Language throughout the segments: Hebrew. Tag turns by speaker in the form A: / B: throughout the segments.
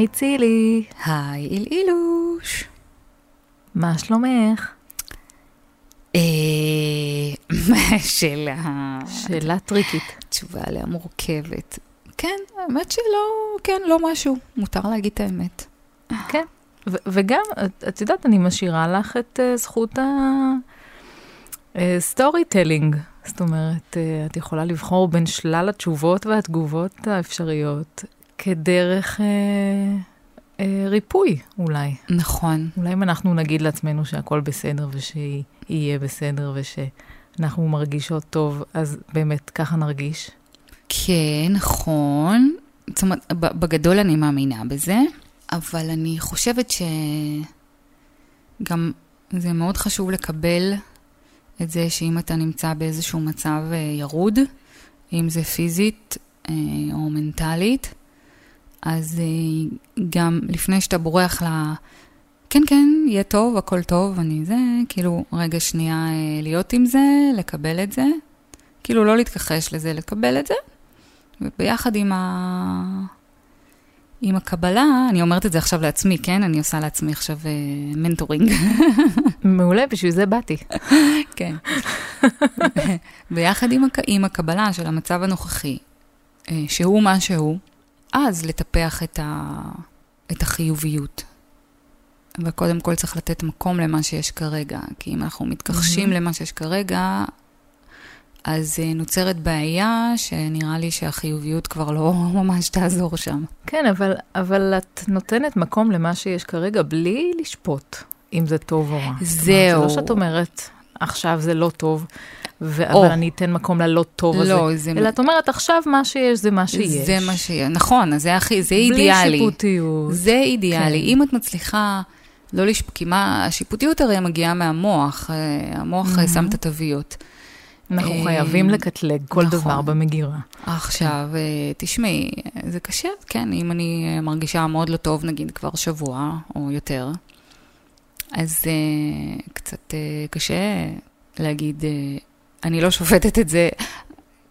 A: היי צילי,
B: היי, אילאילוש.
A: מה שלומך?
B: אה, שאלה...
A: שאלה טריקית.
B: תשובה עליה מורכבת. כן, האמת שלא, כן, לא משהו. מותר להגיד את האמת.
A: כן. וגם, את, יודעת, אני משאירה לך את uh, זכות ה storytelling. זאת אומרת, את יכולה לבחור בין שלל התשובות והתגובות האפשריות כדרך uh, uh, ריפוי, אולי.
B: נכון.
A: אולי אם אנחנו נגיד לעצמנו שהכל בסדר ושיהיה בסדר ושאנחנו מרגישות טוב, אז באמת ככה נרגיש.
B: כן, נכון. זאת אומרת, בגדול אני מאמינה בזה, אבל אני חושבת שגם זה מאוד חשוב לקבל את זה שאם אתה נמצא באיזשהו מצב אה, ירוד, אם זה פיזית אה, או מנטלית, אז אה, גם לפני שאתה בורח ל... כן, כן, יהיה טוב, הכל טוב, אני זה, כאילו, רגע שנייה אה, להיות עם זה, לקבל את זה, כאילו לא להתכחש לזה, לקבל את זה, וביחד עם, ה... עם הקבלה, אני אומרת את זה עכשיו לעצמי, כן? אני עושה לעצמי עכשיו אה, מנטורינג.
A: מעולה, בשביל זה באתי.
B: כן. ביחד עם, הק... עם הקבלה של המצב הנוכחי, אה, שהוא מה שהוא, אז לטפח את, ה... את החיוביות. אבל קודם כל צריך לתת מקום למה שיש כרגע, כי אם אנחנו מתכחשים
A: Mhm.
B: למה שיש כרגע, אז אה, נוצרת בעיה שנראה לי שהחיוביות כבר לא ממש תעזור שם.
A: כן, אבל, אבל את נותנת מקום למה שיש כרגע בלי לשפוט אם זה טוב או רע. אומרת, זה
B: זהו.
A: לא שאת אומרת, עכשיו זה לא טוב, ו-
B: או.
A: אבל אני אתן מקום ללא טוב הזה.
B: לא, זה-
A: אלא את אומרת, עכשיו מה שיש זה מה שיש.
B: זה מה שיהיה, נכון, זה הכי, זה
A: בלי
B: אידיאלי.
A: שיפוטיות.
B: זה אידיאלי.
A: כן.
B: אם את מצליחה לא לשפוט, כי מה, השיפוטיות הרי מגיעה מהמוח, אה, המוח
A: Mhm.
B: שם את התוויות.
A: אנחנו
B: אה,
A: חייבים לקטלג כל
B: נכון.
A: דבר במגירה.
B: עכשיו, אה, תשמעי, זה קשה, כן, אם אני מרגישה מאוד לא טוב, נגיד כבר שבוע או יותר, אז אה, קצת אה, קשה להגיד, אה, אני לא שופטת את זה,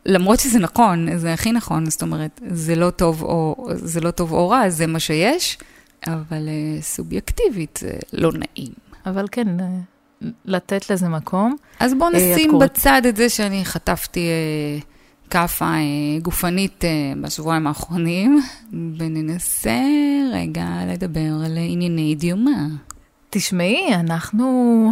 B: למרות שזה נכון, זה הכי נכון, זאת אומרת, זה לא טוב או, זה לא טוב או רע, זה מה שיש, אבל אה, סובייקטיבית זה לא נעים.
A: אבל כן, אה, לתת לזה מקום.
B: אז בואו נשים
A: קוראת-
B: בצד את זה שאני חטפתי אה, כאפה גופנית בשבועיים האחרונים, וננסה רגע לדבר על ענייני דיומה.
A: תשמעי, אנחנו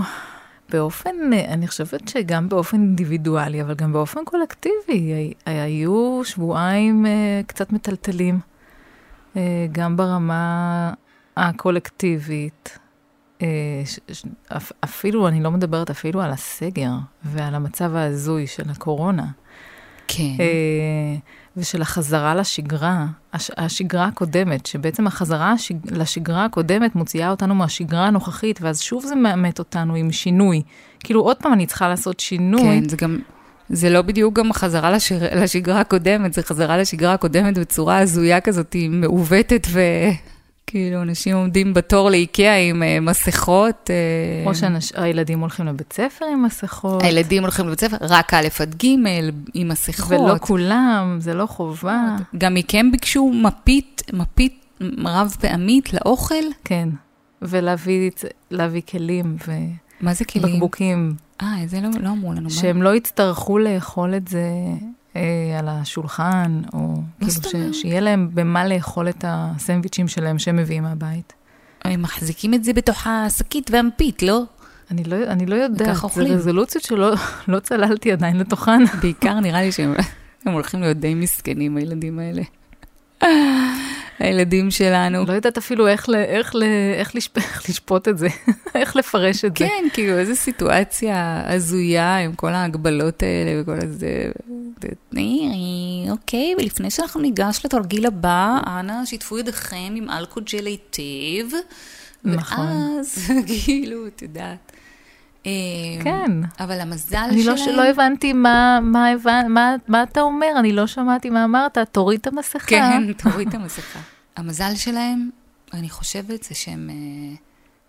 A: באופן, אני חושבת שגם באופן אינדיבידואלי, אבל גם באופן קולקטיבי, הי- היו שבועיים אה, קצת מטלטלים, אה, גם ברמה הקולקטיבית. אה, אפילו, אני לא מדברת אפילו על הסגר ועל המצב ההזוי של הקורונה.
B: כן.
A: ושל החזרה לשגרה, הש, השגרה הקודמת, שבעצם החזרה השג, לשגרה הקודמת מוציאה אותנו מהשגרה הנוכחית, ואז שוב זה מאמת אותנו עם שינוי. כאילו, עוד פעם אני צריכה לעשות שינוי.
B: כן, זה גם, זה לא בדיוק גם חזרה לשיר, לשגרה הקודמת, זה חזרה לשגרה הקודמת בצורה הזויה כזאת, היא מעוותת, וכאילו אנשים עומדים בתור לאיקאה עם uh, מסכות.
A: או
B: Uh,
A: שהילדים הולכים לבית ספר עם מסכות.
B: הילדים הולכים לבית ספר, רק א' עד ג' עם מסכות.
A: ולא כולם, זה לא חובה.
B: גם מכם ביקשו מפית, מפית רב פעמית לאוכל?
A: כן. ולהביא להביא כלים
B: מה זה כלים?
A: ובקבוקים,
B: אה, זה לא, לא אמרו לנו. מה?
A: שהם לא יצטרכו לאכול את זה על השולחן, או כאילו ש? שיהיה להם במה לאכול את הסנדוויצ'ים שלהם שהם מביאים מהבית.
B: הם מחזיקים את זה בתוך השקית והמפית, לא?
A: אני לא, אני לא יודעת, זה
B: אוכלים.
A: רזולוציות שלא לא צללתי עדיין לתוכן.
B: בעיקר נראה לי שהם הם הולכים להיות די מסכנים, הילדים האלה. הילדים שלנו.
A: לא יודעת אפילו איך, ל, איך, ל, איך, לשפ, איך לשפוט את זה, איך לפרש את זה.
B: כן, כאילו, איזו סיטואציה הזויה עם כל ההגבלות האלה וכל הזה. אוקיי, ולפני שאנחנו ניגש לתרגיל הבא, אנא שיתפו ידיכם עם אלכוג'ל היטב.
A: נכון.
B: ואז, כאילו, את יודעת. אה,
A: כן.
B: אבל המזל
A: אני לא,
B: שלהם...
A: לא הבנתי מה, מה, הבנ, מה, מה אתה אומר, אני לא שמעתי מה אמרת, תוריד את המסכה.
B: כן, תוריד את המסכה. המזל שלהם, אני חושבת, זה שהם אה,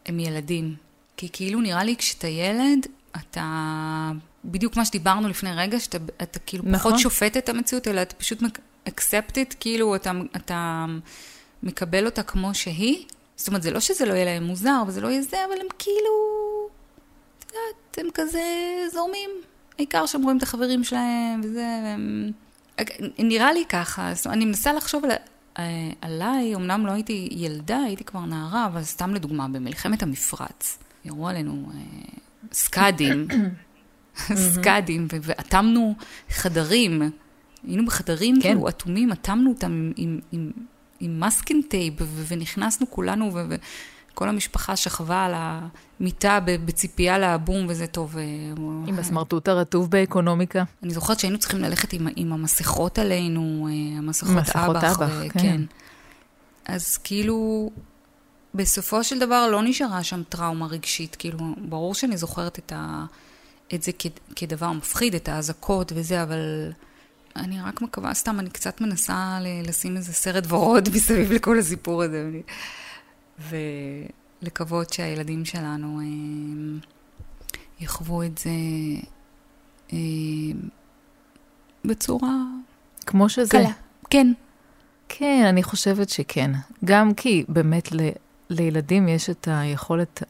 B: הם ילדים. כי כאילו נראה לי כשאתה ילד, אתה... בדיוק מה שדיברנו לפני רגע, שאתה אתה כאילו
A: נכון.
B: פחות שופט את המציאות, אלא אתה פשוט accept it, כאילו אתה, אתה מקבל אותה כמו שהיא. זאת אומרת, זה לא שזה לא יהיה להם מוזר, וזה לא יהיה זה, אבל הם כאילו... את יודעת, הם כזה זורמים. העיקר שהם רואים את החברים שלהם, וזה, והם... נראה לי ככה, אומרת, אני מנסה לחשוב על, אה, עליי, אמנם לא הייתי ילדה, הייתי כבר נערה, אבל סתם לדוגמה, במלחמת המפרץ, ירו עלינו אה, סקאדים, סקאדים, ו- ואטמנו חדרים, היינו בחדרים
A: כן.
B: כאילו אטומים, אטמנו אותם עם, עם, עם, עם מסקין טייפ, ו- ונכנסנו כולנו, ו- וכל המשפחה שכבה על המיטה בציפייה להבום, וזה טוב. אה,
A: עם הסמרטוט הרטוב באקונומיקה.
B: אני זוכרת שהיינו צריכים ללכת עם, עם המסכות עלינו, אה, המסכות
A: מסכות
B: אב"ח.
A: אב"ח,
B: ו-
A: כן.
B: אז כאילו, בסופו של דבר לא נשארה שם טראומה רגשית. כאילו, ברור שאני זוכרת את, ה, את זה כ, כדבר מפחיד, את האזעקות וזה, אבל אני רק מקווה, סתם, אני קצת מנסה לשים איזה סרט ורוד מסביב לכל הסיפור הזה. ולקוות שהילדים שלנו אה, יחוו את זה אה, בצורה
A: כמו שזה.
B: קלה. כן.
A: כן, אני חושבת שכן. גם כי באמת ל, לילדים יש את היכולת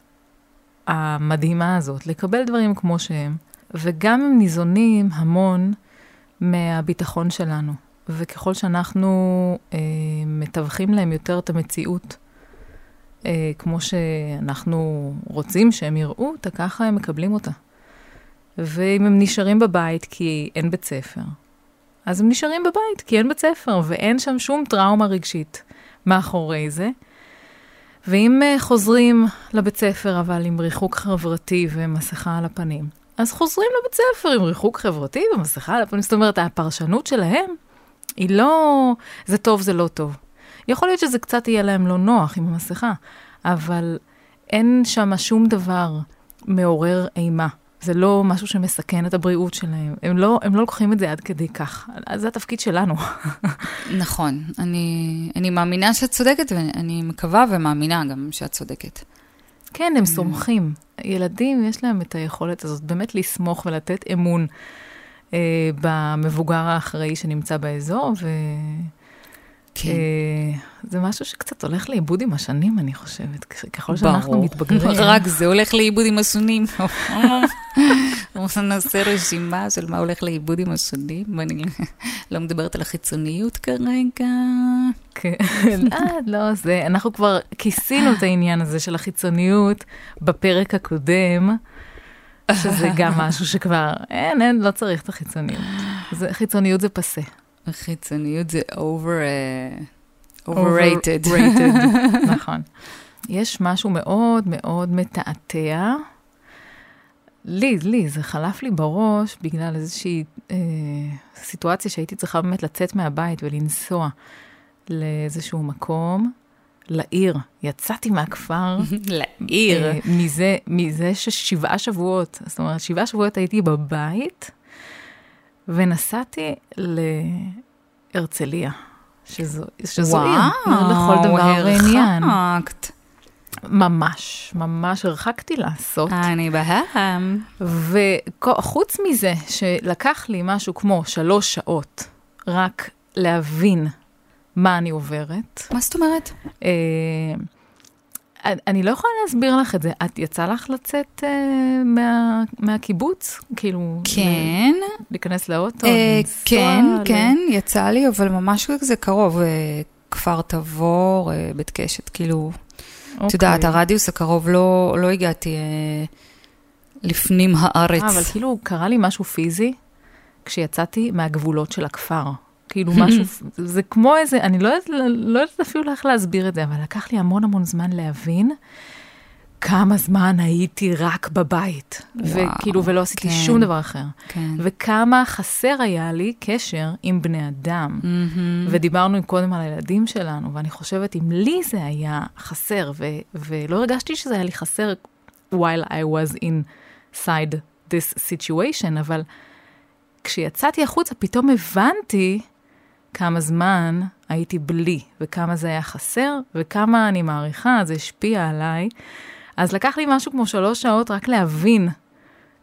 A: המדהימה הזאת לקבל דברים כמו שהם, וגם הם ניזונים המון מהביטחון שלנו. וככל שאנחנו אה, מתווכים להם יותר את המציאות, אה, כמו שאנחנו רוצים שהם יראו אותה, ככה הם מקבלים אותה. ואם הם נשארים בבית כי אין בית ספר, אז הם נשארים בבית, כי אין בית ספר, ואין שם שום טראומה רגשית מאחורי זה. ואם uh, חוזרים לבית ספר, אבל עם ריחוק חברתי ומסכה על הפנים, אז חוזרים לבית ספר עם ריחוק חברתי ומסכה על הפנים. זאת אומרת, הפרשנות שלהם היא לא, זה טוב, זה לא טוב. יכול להיות שזה קצת יהיה להם לא נוח עם המסכה, אבל אין שם שום דבר מעורר אימה. זה לא משהו שמסכן את הבריאות שלהם. הם לא, הם לא לוקחים את זה עד כדי כך. אז זה התפקיד שלנו.
B: נכון, אני, אני מאמינה שאת צודקת, ואני מקווה ומאמינה גם שאת צודקת.
A: כן, הם סומכים. ילדים, יש להם את היכולת הזאת באמת לסמוך ולתת אמון אה, במבוגר האחראי שנמצא באזור, ו...
B: כן.
A: אה, זה משהו שקצת הולך לאיבוד עם השנים, אני חושבת. ככל שאנחנו. מתבגרים.
B: רק זה הולך לאיבוד עם השונים. נעשה רשימה של מה הולך לאיבוד עם השונים, ואני לא מדברת על החיצוניות כרגע.
A: כן, אה, לא, זה, אנחנו כבר כיסינו את העניין הזה של החיצוניות בפרק הקודם, שזה גם משהו שכבר, אין, אין, לא צריך את החיצוניות. זה, חיצוניות זה פסה.
B: חיצוניות זה over... אה, overrated.
A: overrated, נכון. יש משהו מאוד מאוד מתעתע. לי, לי, זה חלף לי בראש בגלל איזושהי אה, סיטואציה שהייתי צריכה באמת לצאת מהבית ולנסוע לאיזשהו מקום, לעיר. יצאתי מהכפר.
B: לעיר.
A: אה, מזה, מזה ששבעה שבועות, זאת אומרת, שבעה שבועות הייתי בבית, ונסעתי להרצליה, שזו, שזו עיר, עיר לכל דבר ועניין.
B: הרחקת.
A: ממש, ממש הרחקתי לעשות.
B: אני בהם.
A: וחוץ מזה, שלקח לי משהו כמו שלוש שעות רק להבין מה אני עוברת,
B: מה זאת אומרת?
A: אה, אני לא יכולה להסביר לך את זה. את יצא לך לצאת אה, מה, מהקיבוץ? כאילו...
B: כן.
A: ל- להיכנס לאוטו?
B: אה, כן,
A: ל-
B: כן, יצא לי, אבל ממש כזה קרוב. אה, כפר תבור, אה, בית קשת, כאילו, את
A: אוקיי.
B: יודעת, הרדיוס הקרוב לא לא הגעתי אה, לפנים הארץ.
A: אה, אבל כאילו קרה לי משהו פיזי כשיצאתי מהגבולות של הכפר. כאילו משהו, זה כמו איזה, אני לא יודעת, לא יודעת אפילו איך להסביר את זה, אבל לקח לי המון המון זמן להבין כמה זמן הייתי רק בבית.
B: וואו,
A: וכאילו, ולא עשיתי
B: כן.
A: שום דבר אחר.
B: כן.
A: וכמה חסר היה לי קשר עם בני אדם. ודיברנו קודם על הילדים שלנו, ואני חושבת, אם לי זה היה חסר, ו- ולא הרגשתי שזה היה לי חסר while I was inside this situation, אבל כשיצאתי החוצה, פתאום הבנתי כמה זמן הייתי בלי, וכמה זה היה חסר, וכמה אני מעריכה, זה השפיע עליי. אז לקח לי משהו כמו שלוש שעות רק להבין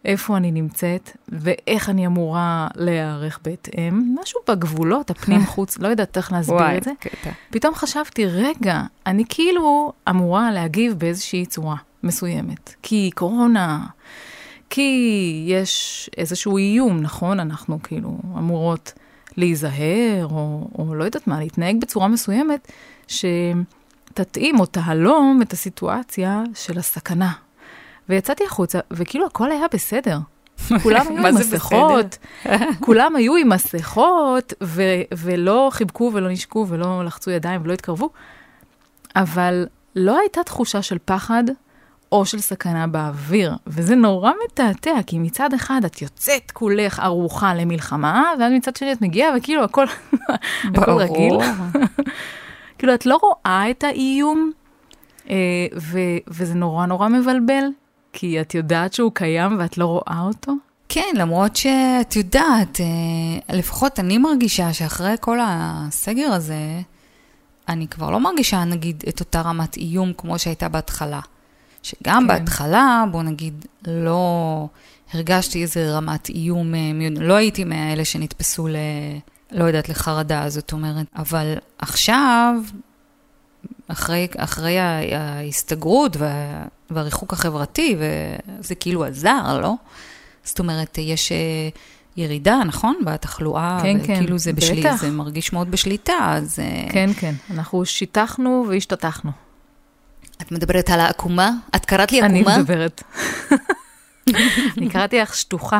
A: איפה אני נמצאת, ואיך אני אמורה להיערך בהתאם. משהו בגבולות, הפנים-חוץ, לא יודעת איך להסביר
B: וואי,
A: את זה.
B: קטע.
A: פתאום חשבתי, רגע, אני כאילו אמורה להגיב באיזושהי צורה מסוימת. כי קורונה, כי יש איזשהו איום, נכון? אנחנו כאילו אמורות להיזהר, או, או לא יודעת מה, להתנהג בצורה מסוימת, שתתאים או תהלום את הסיטואציה של הסכנה. ויצאתי החוצה, וכאילו הכל היה בסדר. כולם היו עם מסכות, כולם היו עם מסכות, ו- ולא חיבקו ולא נשקו ולא לחצו ידיים ולא התקרבו, אבל לא הייתה תחושה של פחד או של סכנה באוויר, וזה נורא מתעתע, כי מצד אחד את יוצאת כולך ערוכה למלחמה, ואז מצד שני את מגיעה וכאילו הכל, הכל רגיל. כאילו, את לא רואה את האיום, אה, ו- וזה נורא נורא מבלבל, כי את יודעת שהוא קיים ואת לא רואה אותו.
B: כן, למרות שאת יודעת, אה, לפחות אני מרגישה שאחרי כל הסגר הזה, אני כבר לא מרגישה, נגיד, את אותה רמת איום כמו שהייתה בהתחלה. שגם
A: כן.
B: בהתחלה, בוא נגיד, לא הרגשתי איזה רמת איום, אה, לא הייתי מהאלה שנתפסו ל... לא יודעת, לחרדה, זאת אומרת. אבל עכשיו, אחרי, אחרי ההסתגרות וה, והריחוק החברתי, וזה כאילו עזר, לא? זאת אומרת, יש אה, ירידה, נכון? בתחלואה,
A: כן, כן,
B: וכאילו זה, בשלי,
A: בטח.
B: זה מרגיש מאוד בשליטה, אז... אה,
A: כן, כן, אנחנו שיטחנו והשתטחנו.
B: את מדברת על העקומה? את קראת לי
A: אני
B: עקומה?
A: מדברת. אני קראתי לך שטוחה.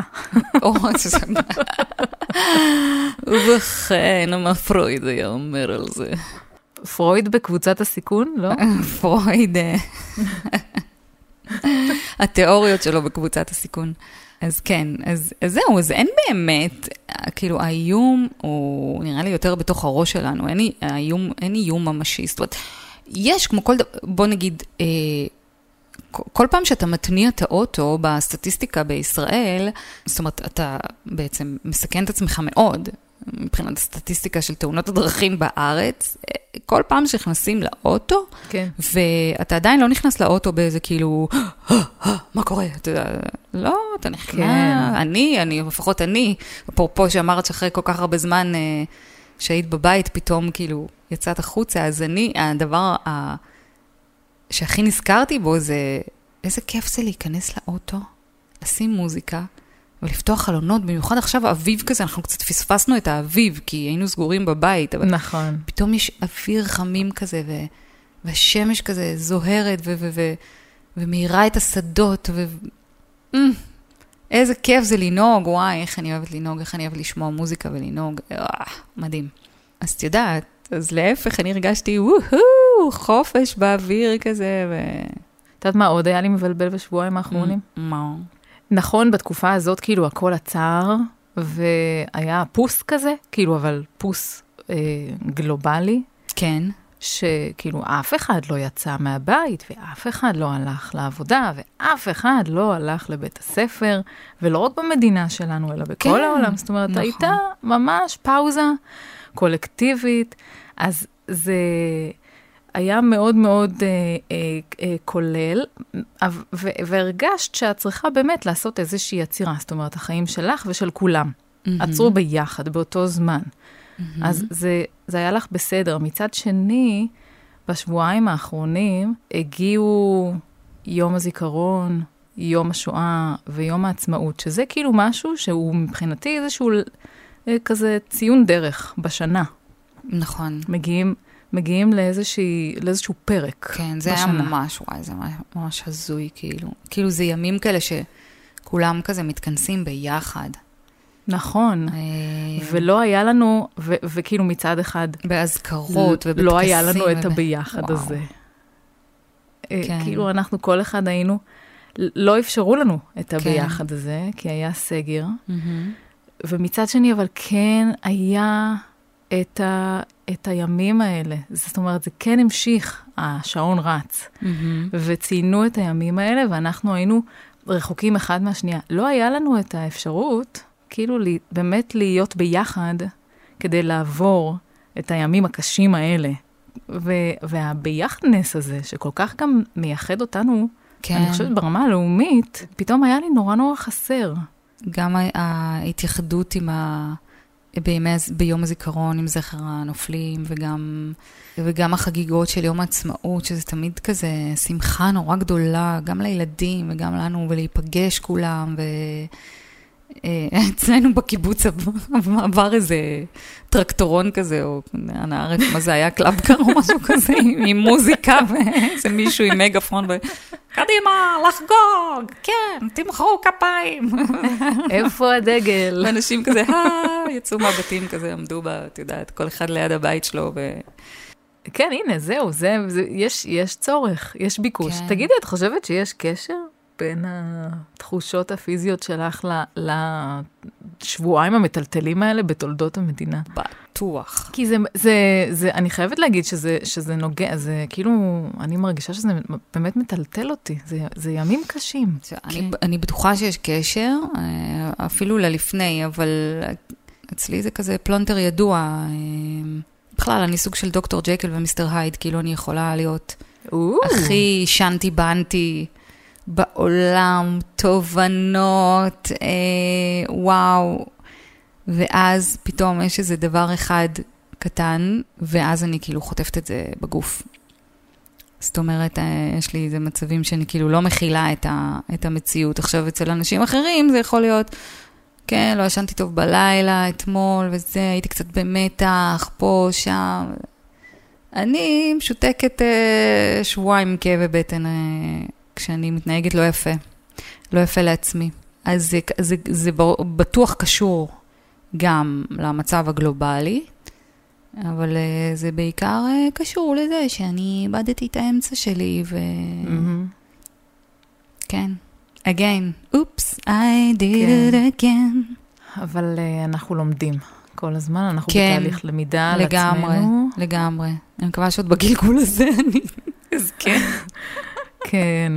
B: ובכן, מה פרויד היה אומר על זה?
A: פרויד בקבוצת הסיכון, לא?
B: פרויד, אה, התיאוריות שלו בקבוצת הסיכון. אז כן, אז, אז זהו, אז אין באמת, כאילו האיום הוא נראה לי יותר בתוך הראש שלנו, אין, אי- האיום, אין איום ממשי, זאת אומרת, יש כמו כל דבר, בוא נגיד, אה, כל- פעם שאתה מתניע את האוטו בסטטיסטיקה בישראל, זאת אומרת, אתה בעצם מסכן את עצמך מאוד, מבחינת הסטטיסטיקה של תאונות הדרכים בארץ, אה, כל פעם שנכנסים לאוטו,
A: כן.
B: ואתה עדיין לא נכנס לאוטו באיזה כאילו, מה קורה? אתה יודע, לא, אתה נכנס,
A: כן.
B: אני, אני, לפחות אני, אפרופו שאמרת שאחרי כל כך הרבה זמן אה, שהיית בבית, פתאום כאילו יצאת החוצה, אז אני, הדבר ה... שהכי נזכרתי בו זה, איזה כיף זה להיכנס לאוטו, לשים מוזיקה. ולפתוח חלונות, במיוחד עכשיו אביב כזה, אנחנו קצת פספסנו את האביב, כי היינו סגורים בבית, אבל
A: נכון.
B: פתאום יש אוויר חמים כזה, ו... והשמש כזה זוהרת ו... ו... ו... ומאירה את השדות, ו... אמ, איזה כיף זה לנהוג, וואי, איך אני אוהבת לנהוג, איך אני אוהבת לשמוע מוזיקה ולנהוג, אה, מדהים. אז את יודעת, אז להפך, אני הרגשתי, וואו, חופש באוויר כזה, ו...
A: את יודעת מה עוד היה לי מבלבל בשבועיים האחרונים?
B: מה?
A: נכון, בתקופה הזאת כאילו הכל עצר, והיה פוס כזה, כאילו, אבל פוס אה, גלובלי,
B: כן.
A: שכאילו אף אחד לא יצא מהבית, ואף אחד לא הלך לעבודה, ואף אחד לא הלך לבית הספר, ולא רק במדינה שלנו, אלא בכל
B: כן,
A: העולם. זאת אומרת,
B: נכון.
A: הייתה ממש פאוזה קולקטיבית, אז זה היה מאוד מאוד אה, אה, אה, כולל, ו- והרגשת שאת צריכה באמת לעשות איזושהי עצירה, זאת אומרת, החיים שלך ושל כולם. עצרו ביחד, באותו זמן. אז זה, זה היה לך בסדר. מצד שני, בשבועיים האחרונים הגיעו יום הזיכרון, יום השואה ויום העצמאות, שזה כאילו משהו שהוא מבחינתי איזשהו אה, כזה ציון דרך בשנה.
B: נכון.
A: מגיעים, מגיעים לאיזושהי, לאיזשהו פרק
B: כן, זה היה
A: בשנה.
B: ממש, וואי, זה ממש- הזוי, כאילו. כאילו, זה ימים כאלה שכולם כזה מתכנסים ביחד.
A: נכון.
B: אה,
A: ולא היה לנו, ו- וכאילו מצד אחד,
B: באזכרות ובטקסים.
A: לא היה לנו את
B: וב-
A: הביחד
B: וואו.
A: הזה. אה,
B: כן.
A: כאילו אנחנו כל אחד היינו, לא אפשרו לנו את
B: כן.
A: הביחד הזה, כי היה סגר,
B: מהמם.
A: ומצד שני, אבל כן היה את, ה, את הימים האלה. זאת אומרת, זה כן המשיך, השעון רץ,
B: מהמם.
A: וציינו את הימים האלה, ואנחנו היינו רחוקים אחד מהשנייה. לא היה לנו את האפשרות, כאילו, לי, באמת להיות ביחד כדי לעבור את הימים הקשים האלה. ו- והביחדנס הזה, שכל כך גם מייחד אותנו,
B: כן.
A: אני חושבת ברמה הלאומית, פתאום היה לי נורא נורא חסר.
B: גם ההתייחדות עם ה... בימי, ביום הזיכרון עם זכר הנופלים, וגם, וגם החגיגות של יום העצמאות, שזה תמיד כזה שמחה נורא גדולה, גם לילדים וגם לנו, ולהיפגש כולם, ו... אה, אצלנו בקיבוץ עבר- איזה טרקטורון כזה, או לא יודעת מה זה היה, קלאבקר או משהו כזה, עם, מוזיקה, ואיזה מישהו עם מגפון. קדימה, לחגוג, כן, תמחאו כפיים.
A: איפה הדגל?
B: ואנשים כזה, אה, יצאו מהבתים כזה, עמדו את יודעת, כל אחד ליד הבית שלו, ו...
A: כן, הנה, זהו, זה, זה, יש, יש צורך, יש ביקוש.
B: כן.
A: תגידי, את חושבת שיש קשר בין התחושות הפיזיות שלך לשבועיים המטלטלים האלה בתולדות המדינה?
B: בטוח.
A: כי זה, זה, זה, אני חייבת להגיד שזה, שזה נוגע, זה כאילו, אני מרגישה שזה באמת מטלטל אותי, זה, זה ימים קשים.
B: אני, אני בטוחה שיש קשר, אה, אפילו ללפני, אבל אצלי זה כזה פלונטר ידוע. אה, בכלל, אני סוג של דוקטור ג'קל ומיסטר הייד, כאילו אני יכולה להיות הכי שנתי בנתי בעולם, תובנות, אה, וואו. ואז פתאום יש איזה דבר אחד קטן, ואז אני כאילו חוטפת את זה בגוף. זאת אומרת, אה, יש לי איזה מצבים שאני כאילו לא מכילה את, ה, את המציאות. עכשיו, אצל אנשים אחרים זה יכול להיות, כן, לא ישנתי טוב בלילה, אתמול וזה, הייתי קצת במתח, פה, שם. אני משותקת אה, שבועיים כאבי בטן אה, כשאני מתנהגת לא יפה, לא יפה לעצמי. אז זה, זה, זה בטוח קשור גם למצב הגלובלי, אבל אה, זה בעיקר אה, קשור לזה שאני איבדתי את האמצע שלי, ו...
A: מהמם.
B: כן. again, oops, I did
A: כן.
B: it again.
A: אבל uh, אנחנו לומדים כל הזמן, אנחנו
B: כן,
A: בתהליך למידה על
B: לגמרי,
A: עצמנו.
B: לגמרי. אני מקווה שעוד בגלגול הזה אני אזכה.
A: כן.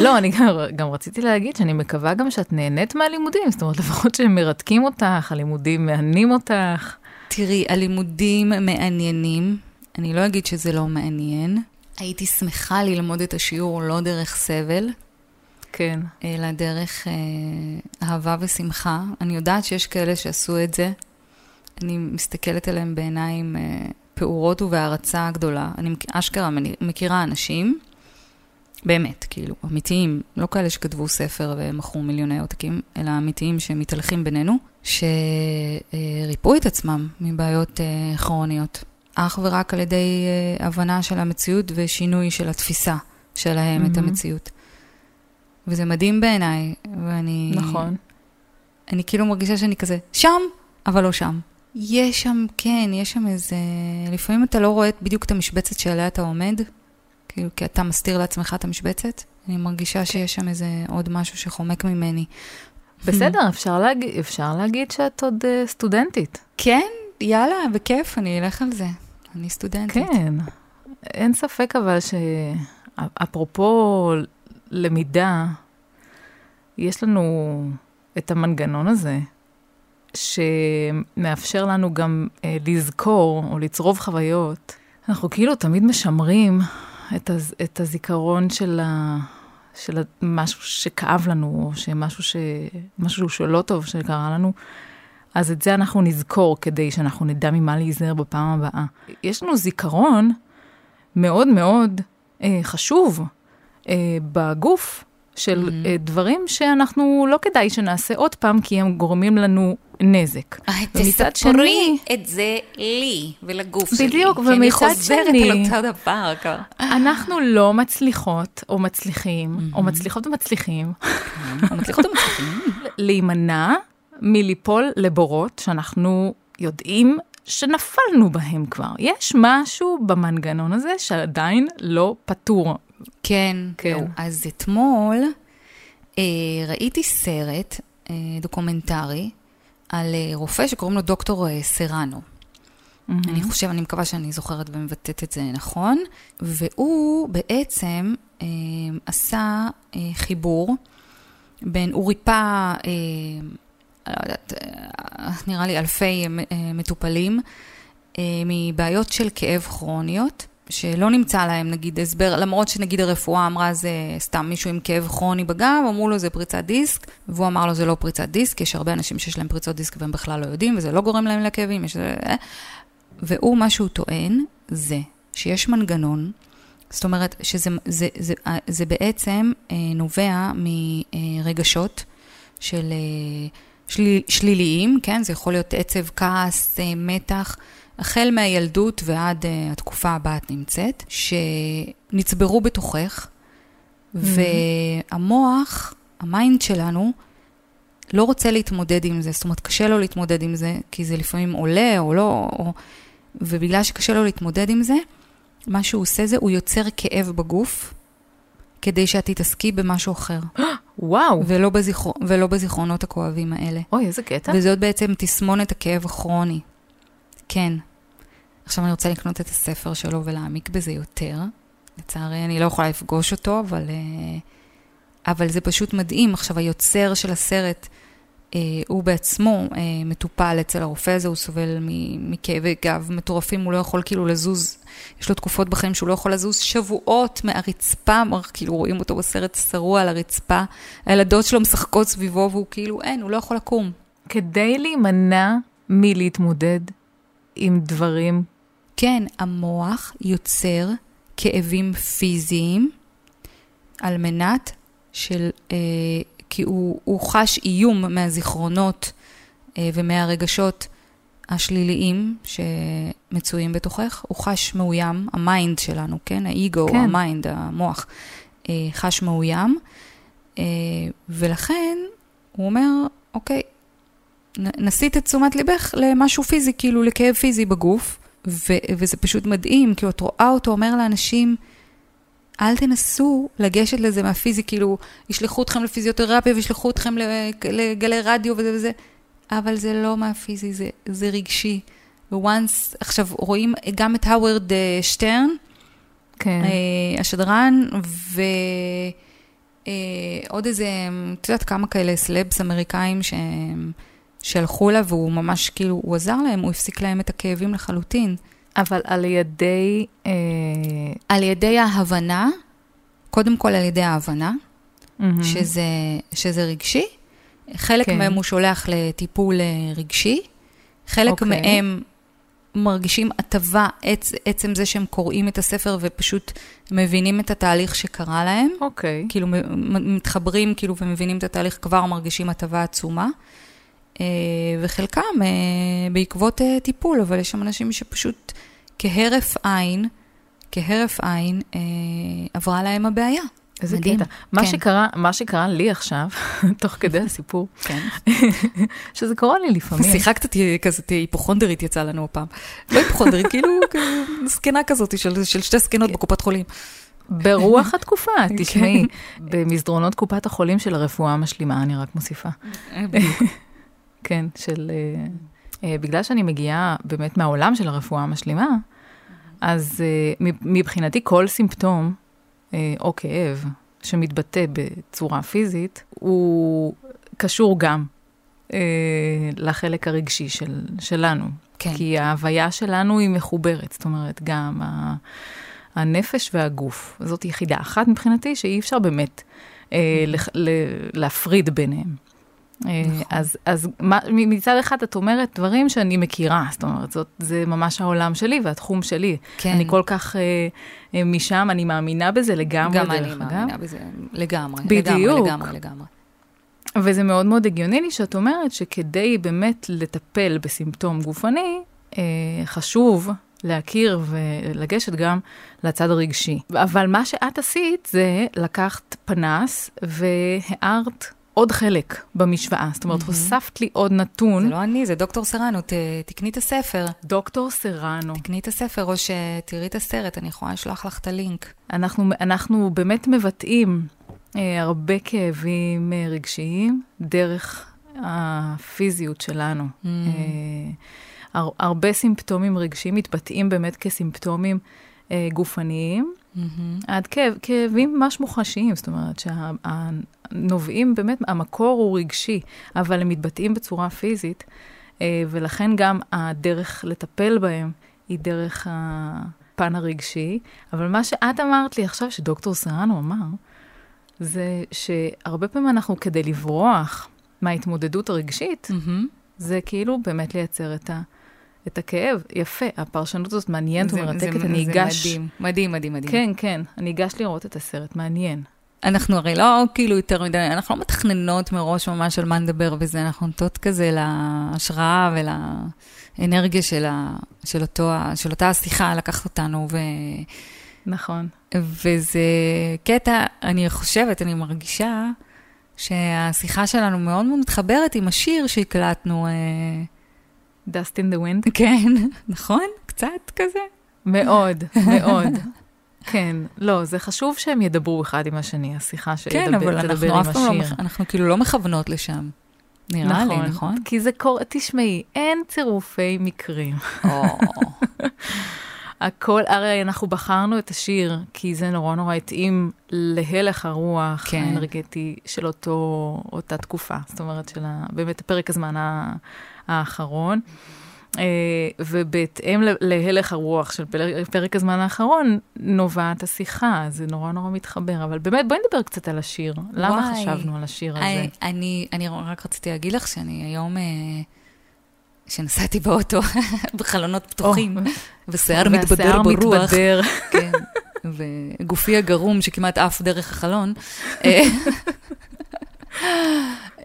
A: לא, אני גם, גם רציתי להגיד שאני מקווה גם שאת נהנית מהלימודים, זאת אומרת, לפחות שהם מרתקים אותך, הלימודים מהנים אותך.
B: תראי, הלימודים מעניינים, אני לא אגיד שזה לא מעניין. הייתי שמחה ללמוד את השיעור לא דרך סבל,
A: כן.
B: אלא דרך אה, אהבה ושמחה. אני יודעת שיש כאלה שעשו את זה. אני מסתכלת עליהם בעיניים אה, פעורות ובהערצה גדולה. אני אשכרה מכירה אנשים, באמת, כאילו, אמיתיים, לא כאלה שכתבו ספר ומכרו מיליוני עותקים, אלא אמיתיים שמתהלכים בינינו, שריפאו את עצמם מבעיות אה, כרוניות. אך ורק על ידי אה, הבנה של המציאות ושינוי של התפיסה שלהם את
A: מהמם.
B: המציאות. וזה מדהים בעיניי, ואני...
A: נכון.
B: אני כאילו מרגישה שאני כזה, שם, אבל לא שם. יש שם, כן, יש שם איזה... לפעמים אתה לא רואה בדיוק את המשבצת שעליה אתה עומד, כאילו, כי אתה מסתיר לעצמך את המשבצת. אני מרגישה שיש שם איזה עוד משהו שחומק ממני.
A: בסדר, אפשר להגיד, אפשר להגיד שאת עוד אה, סטודנטית.
B: כן, יאללה, בכיף, אני אלך על זה. אני סטודנטית.
A: כן. אין ספק אבל שאפרופו למידה, יש לנו את המנגנון הזה, שמאפשר לנו גם אה, לזכור או לצרוב חוויות. אנחנו כאילו תמיד משמרים את, הז, את הזיכרון של, ה, של ה, משהו שכאב לנו, או שמשהו ש, משהו שלא טוב שקרה לנו. אז את זה אנחנו נזכור כדי שאנחנו נדע ממה להיזהר בפעם הבאה. יש לנו זיכרון מאוד מאוד אה, חשוב אה, בגוף של
B: Mhm.
A: אה, דברים שאנחנו לא כדאי שנעשה עוד פעם, כי הם גורמים לנו נזק. ומצד שני,
B: את זה לי ולגוף
A: בדיוק,
B: כי אני
A: ומצד
B: חוזרת
A: שני-
B: על אותו דבר. כבר.
A: אנחנו לא מצליחות או מצליחים, או
B: Mhm.
A: מצליחות ומצליחים,
B: מצליחות ומצליחים.
A: להימנע מליפול לבורות שאנחנו יודעים שנפלנו בהם כבר. יש משהו במנגנון הזה שעדיין לא פתור.
B: כן,
A: כן.
B: כן. אז אתמול אה, ראיתי סרט אה, דוקומנטרי על אה, רופא שקוראים לו דוקטור אה, סרנו. אני חושבת, אני מקווה שאני זוכרת ומבטאת את זה נכון. והוא בעצם אה, עשה אה, חיבור בין, הוא ריפא, אה, לא יודעת, אה, נראה לי אלפי אה, מטופלים, אה, מבעיות של כאב כרוניות, שלא נמצא להם נגיד הסבר, למרות שנגיד הרפואה אמרה זה סתם מישהו עם כאב כרוני בגב, אמרו לו זה פריצת דיסק, והוא אמר לו זה לא פריצת דיסק, יש הרבה אנשים שיש להם פריצות דיסק והם בכלל לא יודעים, וזה לא גורם להם לכאבים, יש... אה. והוא, מה שהוא טוען, זה שיש מנגנון, זאת אומרת שזה זה, זה, זה, זה בעצם אה, נובע מרגשות של אה, שליל, שליליים, כן? זה יכול להיות עצב, כעס, אה, מתח, החל מהילדות ועד אה, התקופה שבה את נמצאת, שנצברו בתוכך, והמוח, ה mind שלנו, לא רוצה להתמודד עם זה, זאת אומרת, קשה לו להתמודד עם זה, כי זה לפעמים עולה או לא, או... ובגלל שקשה לו להתמודד עם זה, מה שהוא עושה זה, הוא יוצר כאב בגוף, כדי שאת תתעסקי במשהו אחר,
A: וואו,
B: ולא, בזיכר... ולא בזיכרונות הכואבים האלה.
A: אוי, איזה קטע.
B: וזאת בעצם תסמונת הכאב הכרוני. כן. עכשיו אני רוצה לקנות את הספר שלו ולהעמיק בזה יותר. לצערי, אני לא יכולה לפגוש אותו, אבל, אה, אבל זה פשוט מדהים. עכשיו, היוצר של הסרט, אה, הוא בעצמו אה, מטופל אצל הרופא הזה, הוא סובל מכאבי גב מטורפים, הוא לא יכול כאילו לזוז, יש לו תקופות בחיים שהוא לא יכול לזוז שבועות מהרצפה, כאילו רואים אותו בסרט שרוע על הרצפה, הילדות שלו משחקות סביבו והוא כאילו אין, הוא לא יכול לקום.
A: כדי להימנע מלהתמודד עם דברים,
B: כן, המוח יוצר כאבים פיזיים על מנת של, אה, כי הוא, הוא חש איום מהזיכרונות אה, ומהרגשות השליליים שמצויים בתוכך, הוא חש מאוים, ה mind שלנו, כן? האגו,
A: כן.
B: ה mind, המוח, אה, חש מאוים, אה, ולכן הוא אומר, אוקיי, נסיט את תשומת ליבך למשהו פיזי, כאילו לכאב פיזי בגוף, ו- וזה פשוט מדהים, כי את רואה אותו אומר לאנשים, אל תנסו לגשת לזה מהפיזי, כאילו, ישלחו אתכם לפיזיותרפיה וישלחו אתכם לגלי רדיו וזה וזה, אבל זה לא מהפיזי, זה, זה רגשי. וואנס, עכשיו רואים גם את האוורד אה, שטרן,
A: כן,
B: אה, השדרן, ועוד איזה, את יודעת כמה כאלה סלבס אמריקאים שהם שהלכו לה, והוא ממש כאילו, הוא עזר להם, הוא הפסיק להם את הכאבים לחלוטין.
A: אבל על ידי, אה,
B: על ידי ההבנה, קודם כל על ידי ההבנה,
A: מהמם.
B: שזה, שזה רגשי. חלק
A: כן.
B: מהם הוא שולח לטיפול אה, רגשי, חלק
A: אוקיי.
B: okay. מהם מרגישים הטבה, עצ, עצם זה שהם קוראים את הספר ופשוט מבינים את התהליך שקרה להם.
A: אוקיי,
B: כאילו מ- מ- מתחברים כאילו ומבינים את התהליך, כבר מרגישים הטבה עצומה. אה, וחלקם אה, בעקבות אה, טיפול, אבל יש שם אנשים שפשוט כהרף עין, כהרף עין, עברה להם הבעיה.
A: איזה
B: מדהים.
A: קטע. מה
B: כן.
A: שקרה, מה שקרה לי עכשיו, תוך כדי הסיפור,
B: כן.
A: שזה קורה לי לפעמים.
B: שיחה קצת כזאת היפוכונדרית יצאה לנו הפעם. לא היפוכונדרית, כאילו זקנה כזאת של של שתי זקנות בקופת חולים.
A: ברוח התקופה,
B: כן.
A: תשמעי, במסדרונות קופת החולים של הרפואה המשלימה, אני רק מוסיפה. כן, של... אה, אה, בגלל שאני מגיעה באמת מהעולם של הרפואה המשלימה, אז אה, מבחינתי כל סימפטום או כאב שמתבטא בצורה פיזית, הוא קשור גם לחלק הרגשי של, שלנו.
B: כן.
A: כי ההוויה שלנו היא מחוברת, זאת אומרת, גם ה- הנפש והגוף. זאת יחידה אחת מבחינתי, שאי אפשר באמת אה, לח- ל- להפריד ביניהם. אה,
B: נכון.
A: אז, אז מה, מצד אחד את אומרת דברים שאני מכירה, זאת אומרת, זאת, זה ממש העולם שלי והתחום שלי.
B: כן.
A: אני כל כך אה, אה, משם, אני מאמינה בזה לגמרי,
B: גם אני
A: אגב.
B: מאמינה בזה לגמרי.
A: בדיוק.
B: לגמרי, לגמרי, לגמרי.
A: וזה מאוד מאוד הגיוני לי שאת אומרת שכדי באמת לטפל בסימפטום גופני, אה, חשוב להכיר ולגשת גם לצד הרגשי. אבל מה שאת עשית זה לקחת פנס והארת עוד חלק במשוואה. זאת אומרת, הוספת לי עוד נתון.
B: זה לא אני, זה דוקטור סרנו, ת- תקני את הספר.
A: דוקטור סרנו.
B: תקני את הספר, או שתראי את הסרט, אני יכולה לשלוח לך את הלינק.
A: אנחנו, אנחנו באמת מבטאים אה, הרבה כאבים אה, רגשיים דרך הפיזיות שלנו.
B: Mm.
A: אה, הר, הרבה סימפטומים רגשיים מתבטאים באמת כסימפטומים אה, גופניים. עד כאב, כאבים ממש מוחשיים, זאת אומרת שהנובעים באמת, המקור הוא רגשי, אבל הם מתבטאים בצורה פיזית, אה, ולכן גם הדרך לטפל בהם היא דרך הפן הרגשי. אבל מה שאת אמרת לי עכשיו, שדוקטור סרנו אמר, זה שהרבה פעמים אנחנו, כדי לברוח מההתמודדות הרגשית,
B: מהמם.
A: זה כאילו באמת לייצר את, ה, את הכאב. יפה, הפרשנות הזאת מעניינת
B: זה-
A: ומרתקת,
B: זה-
A: אני
B: זה
A: אגש...
B: מדהים, מדהים, מדהים, מדהים.
A: כן, כן, אני אגש לראות את הסרט, מעניין.
B: אנחנו הרי לא כאילו יותר מדי, אנחנו לא מתכננות מראש ממש על מה נדבר וזה, אנחנו נוטות כזה להשראה ולאנרגיה של, ה, של, אותו, של אותה השיחה לקחת אותנו, ו,
A: נכון.
B: וזה קטע, אני חושבת, אני מרגישה שהשיחה שלנו מאוד מאוד מתחברת עם השיר שהקלטנו, אה,
A: Dust in the wind?
B: כן, נכון? קצת כזה.
A: מאוד, מאוד. כן, לא, זה חשוב שהם ידברו אחד עם השני, השיחה
B: כן,
A: שתדבר
B: אבל אנחנו אף פעם לא, אנחנו כאילו לא מכוונות לשם. נראה לי, נכון?
A: כי זה קורה, תשמעי, אין צירופי מקרים. הכל, הרי אנחנו בחרנו את השיר, כי זה נורא נורא התאים להלך הרוח
B: כן.
A: האנרגטי של אותו, אותה תקופה. זאת אומרת, של ה, באמת פרק הזמן האחרון. אה, ובהתאם להלך הרוח של פרק, הזמן האחרון, נובעת השיחה, זה נורא נורא מתחבר. אבל באמת, בואי נדבר קצת על השיר. למה
B: וואי.
A: חשבנו על השיר הזה?
B: אני, אני, אני רק רציתי להגיד לך שאני היום, אה, שנסעתי באוטו בחלונות פתוחים, ושיער מתבדר
A: והשיער
B: ברוח,
A: מתבדר.
B: כן, וגופי הגרום שכמעט עף דרך החלון.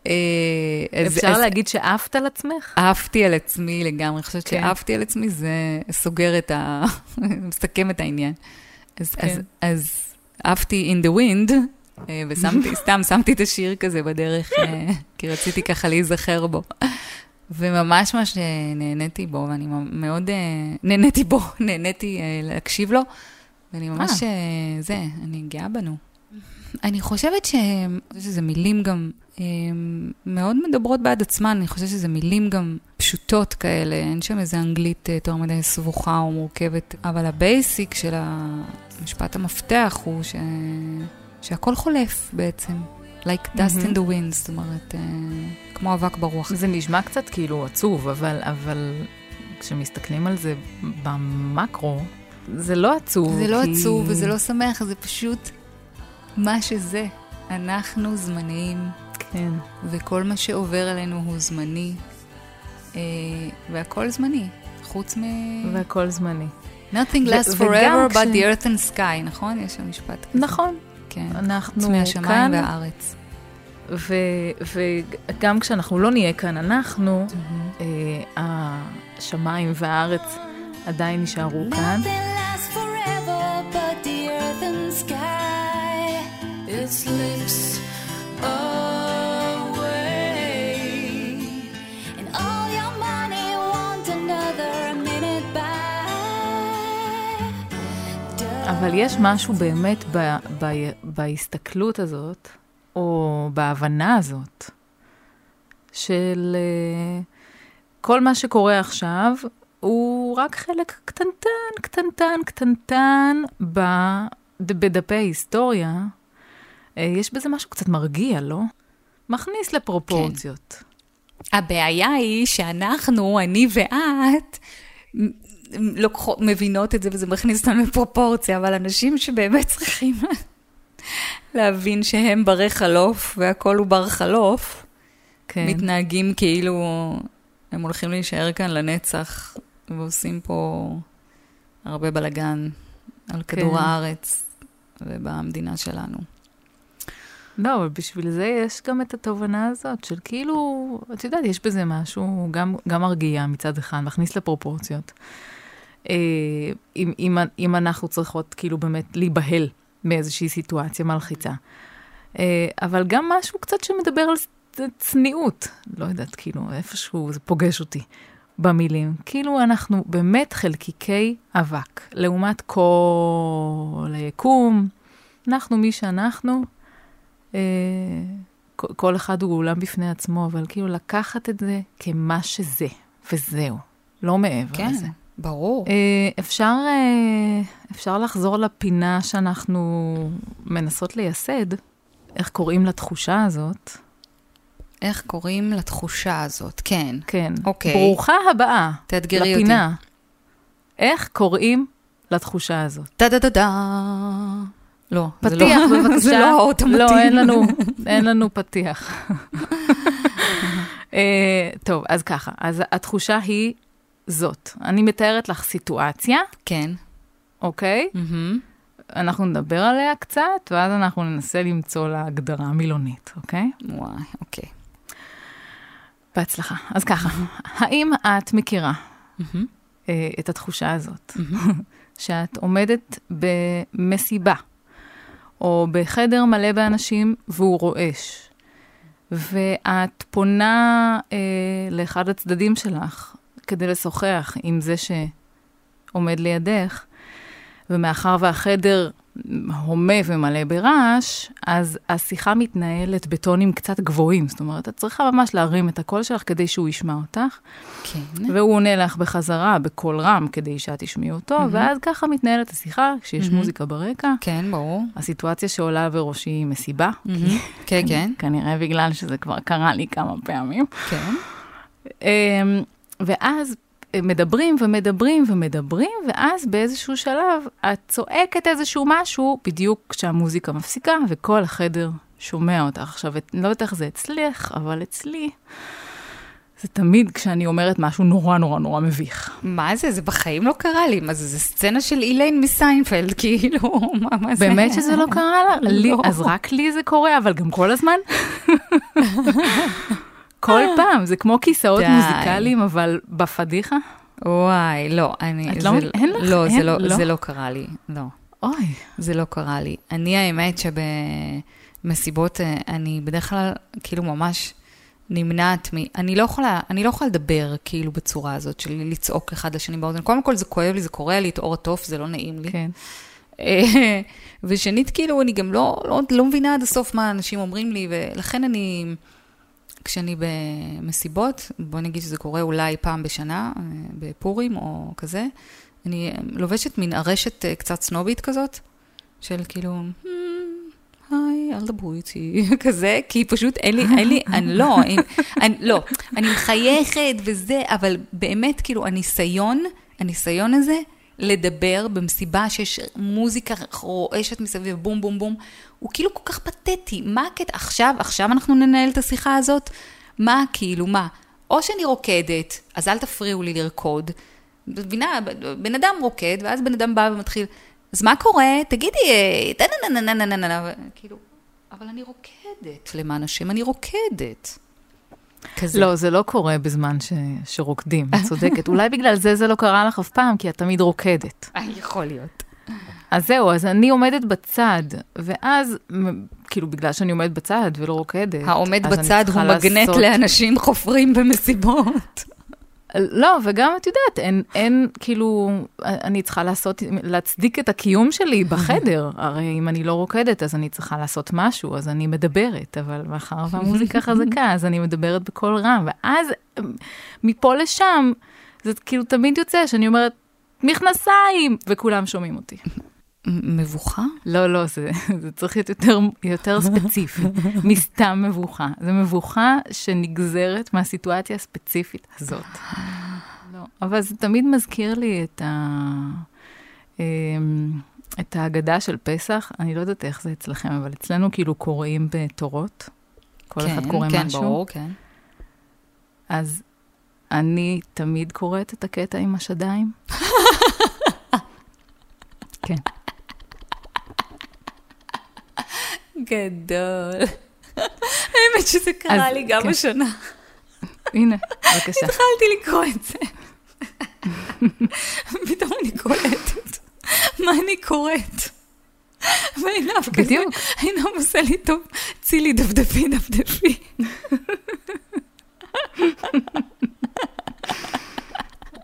B: אה, אז-
A: אפשר
B: אז
A: להגיד שעפת על עצמך?
B: עפתי על עצמי לגמרי, אני חושבת
A: כן.
B: שעפתי על עצמי, זה סוגר את ה... מסכם את העניין. אז,
A: כן.
B: אז, אז עפתי in the wind, אה, ושמתי, סתם שמתי את השיר כזה בדרך, אה, כי רציתי ככה להיזכר בו. וממש ממש נהניתי בו, ואני מאוד נהניתי בו, נהניתי להקשיב לו, ואני ממש, זה, אני גאה בנו. אני חושבת ש- שזה מילים גם אה, מאוד מדברות בעד עצמן, אני חושבת שזה מילים גם פשוטות כאלה, אין שם איזה אנגלית אה, יותר מדי סבוכה או מורכבת, אבל ה basic של המשפט המפתח הוא ש... שהכל חולף בעצם. like dust
A: מהמם.
B: in the wind, זאת אומרת, אה, כמו אבק ברוח.
A: זה נשמע קצת כאילו עצוב, אבל, אבל כשמסתכלים על זה במקרו, זה לא עצוב.
B: זה לא
A: כי...
B: עצוב וזה לא שמח, זה פשוט מה שזה. אנחנו זמניים,
A: כן.
B: וכל מה שעובר עלינו הוא זמני, אה, והכל זמני, חוץ מ...
A: והכל זמני.
B: Nothing lasts forever but the earth and sky, נכון? יש שם משפט כזה.
A: נכון,
B: כן.
A: אנחנו
B: חוץ מהשמיים
A: כאן,
B: והארץ.
A: ו- וגם כשאנחנו לא נהיה כאן, אנחנו, אה, השמיים והארץ עדיין יישארו כאן.
C: slips away. And all your money another minute back.
A: אבל יש משהו באמת ב, ב, בהסתכלות הזאת, או בהבנה הזאת, של אה, כל מה שקורה עכשיו, הוא רק חלק קטנטן, קטנטן, קטנטן בדפי ההיסטוריה אה, יש בזה משהו קצת מרגיע, לא? מכניס לפרופורציות.
B: הבעיה היא שאנחנו, אני ואת, לוקחות, מבינות את זה וזה מכניס אותנו לפרופורציה, אבל אנשים שבאמת צריכים להבין שהם ברי חלוף והכל הוא בר חלוף,
A: כן.
B: מתנהגים כאילו הם הולכים להישאר כאן לנצח ועושים פה הרבה בלאגן על כדור
A: כן.
B: הארץ ובמדינה שלנו.
A: לא, אבל בשביל זה יש גם את התובנה הזאת של כאילו, את יודעת, יש בזה משהו גם, גם מרגיע מצד אחד, מכניס לפרופורציות. אה, אם, אם, אם אנחנו צריכות כאילו באמת להיבהל מאיזושהי סיטואציה מלחיצה. אה, אבל גם משהו קצת שמדבר על צניעות, לא יודעת, כאילו, איפשהו זה פוגש אותי במילים. כאילו אנחנו באמת חלקיקי אבק, לעומת כל היקום, אנחנו מי שאנחנו. אה, כל- אחד הוא עולם בפני עצמו, אבל כאילו לקחת את זה כמה שזה, וזהו, לא מעבר
B: כן,
A: לזה.
B: ברור.
A: אה, אפשר, אה, אפשר לחזור לפינה שאנחנו מנסות לייסד, איך קוראים לתחושה הזאת.
B: איך קוראים לתחושה הזאת? כן.
A: כן.
B: אוקיי.
A: ברוכה הבאה
B: תאתגרי אותי.
A: לפינה. איך קוראים לתחושה הזאת?
B: טה-דה-דה-דה. לא, זה
A: פתיח,
B: לא-
A: בבקשה.
B: זה לא האות המתאים.
A: לא, אין לנו, אין לנו פתיח. אה, טוב, אז ככה, אז התחושה היא זאת. אני מתארת לך סיטואציה,
B: כן.
A: אוקיי?
B: מהמם.
A: אנחנו נדבר עליה קצת, ואז אנחנו ננסה למצוא לה הגדרה מילונית, אוקיי?
B: וואי, אוקיי.
A: בהצלחה. אז ככה, האם את מכירה
B: מהמם.
A: אה, את התחושה הזאת, שאת עומדת במסיבה, או בחדר מלא באנשים והוא רועש, ואת פונה אה, לאחד הצדדים שלך כדי לשוחח עם זה שעומד לידך, ומאחר והחדר הומה ומלא ברעש, אז השיחה מתנהלת בטונים קצת גבוהים. זאת אומרת, את צריכה ממש להרים את הקול שלך כדי שהוא ישמע אותך.
B: כן.
A: והוא עונה לך בחזרה בקול רם כדי שאת תשמעי אותו,
B: מהמם.
A: ואז ככה מתנהלת השיחה, כשיש
B: מהמם.
A: מוזיקה ברקע.
B: כן, ברור.
A: הסיטואציה שעולה בראשי היא מסיבה,
B: מהמם. כן, כן,
A: כנראה בגלל שזה כבר קרה לי כמה פעמים.
B: כן.
A: אמ, ואז מדברים ומדברים ומדברים, ואז באיזשהו שלב את צועקת איזשהו משהו, בדיוק כשהמוזיקה מפסיקה, וכל החדר שומע אותך. עכשיו, אני לא יודעת איך זה אצלך, אבל אצלי, זה תמיד כשאני אומרת משהו נורא נורא נורא מביך.
B: מה זה? זה בחיים לא קרה לי. מה זה? זה סצנה של איליין מסיינפלד, כאילו, מה, מה זה?
A: באמת שזה לא קרה לה? לי,
B: לא.
A: אז רק לי זה קורה, אבל גם כל הזמן? כל פעם, זה כמו כיסאות
B: די.
A: מוזיקליים, אבל בפדיחה?
B: וואי, לא, אני...
A: את
B: זה
A: לא- אין לך?
B: לא, זה
A: אין?
B: לא,
A: לא?
B: זה לא קרה לי, לא.
A: אוי,
B: זה לא קרה לי. אני, האמת שבמסיבות, אה, אני בדרך כלל, כאילו, ממש נמנעת מ... אני לא יכולה, אני לא יכולה לדבר, כאילו, בצורה הזאת, של לצעוק אחד לשני באוזן. קודם כל, זה כואב לי, זה קורע לי את עור התוף, זה לא נעים לי.
A: כן.
B: אה, ושנית, כאילו, אני גם לא, לא, לא מבינה עד הסוף מה אנשים אומרים לי, ולכן אני, כשאני במסיבות, בוא נגיד שזה קורה אולי פעם בשנה, אה, בפורים או כזה, אני לובשת מין ארשת אה, קצת סנובית כזאת, של כאילו, "Hmm, היי, אל דברו איתי, כזה, כי פשוט אין לי, אין לי, אני לא, אני, אני, לא, אני מחייכת וזה, אבל באמת, כאילו, הניסיון, הניסיון הזה, לדבר במסיבה שיש מוזיקה רועשת מסביב, בום בום בום, הוא כאילו כל כך פתטי. מה הקטע? עכשיו, עכשיו אנחנו ננהל את השיחה הזאת? מה, כאילו, מה? או שאני רוקדת, אז אל תפריעו לי לרקוד. מבינה, בן אדם רוקד, ואז בן אדם בא ומתחיל, אז מה קורה? תגידי, אה, טה-נה-נה-נה-נה-נה-נה, כאילו, אבל אני רוקדת, למען השם, אני רוקדת. כזה.
A: לא, זה לא קורה בזמן ש... שרוקדים, את צודקת. אולי בגלל זה זה לא קרה לך אף פעם, כי את תמיד רוקדת.
B: אה, יכול להיות.
A: אז זהו, אז אני עומדת בצד, ואז, כאילו, בגלל שאני עומדת בצד ולא רוקדת,
B: העומד
A: אז אני
B: בצד הוא מגנט
A: לעשות-
B: לאנשים חופרים במסיבות.
A: לא, וגם את יודעת, אין, אין, כאילו, אני צריכה לעשות, להצדיק את הקיום שלי בחדר. הרי אם אני לא רוקדת, אז אני צריכה לעשות משהו, אז אני מדברת, אבל מאחר והמוזיקה חזקה, אז אני מדברת בקול רם, ואז מפה לשם, זה כאילו תמיד יוצא שאני אומרת, מכנסיים, וכולם שומעים אותי.
B: מבוכה?
A: לא, לא, זה, זה צריך להיות יותר, יותר ספציפי, מסתם מבוכה. זו מבוכה שנגזרת מהסיטואציה הספציפית הזאת. לא, אבל זה תמיד מזכיר לי את, ה, אמ, את ההגדה של פסח. אני לא יודעת איך זה אצלכם, אבל אצלנו כאילו קוראים בתורות. כל
B: כן,
A: אחד קורא
B: כן,
A: משהו.
B: ברור, כן.
A: אז אני תמיד קוראת את הקטע עם השדיים. כן.
B: גדול. האמת שזה קרה לי גם
A: כן.
B: השנה.
A: הנה, בבקשה.
B: התחלתי לקרוא את זה. פתאום אני קולטת. מה אני קוראת? ועינב כזה,
A: בדיוק.
B: עינב עושה לי טוב, צילי דפדפי דפדפי.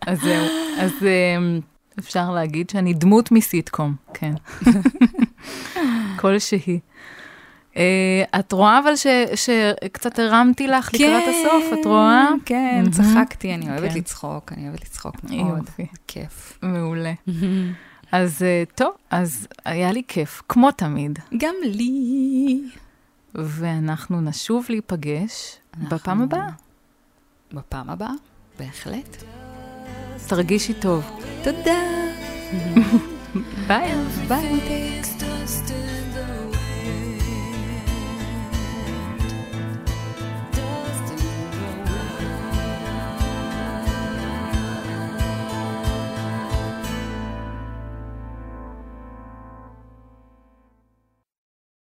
A: אז זהו, אז אמ, אפשר להגיד שאני דמות מסיטקום, כן. כלשהי. אה, את רואה אבל ש- שקצת הרמתי לך לקראת הסוף, את רואה?
B: כן. צחקתי, אני אוהבת
A: כן.
B: לצחוק, אני אוהבת לצחוק מאוד.
A: יופי,
B: כיף.
A: מעולה. אז אה, טוב, אז היה לי כיף, כמו תמיד,
B: גם לי.
A: ואנחנו נשוב להיפגש בפעם הבאה.
B: בפעם הבאה, בהחלט.
A: תרגישי טוב.
B: תודה.
A: ביי.
B: ביי.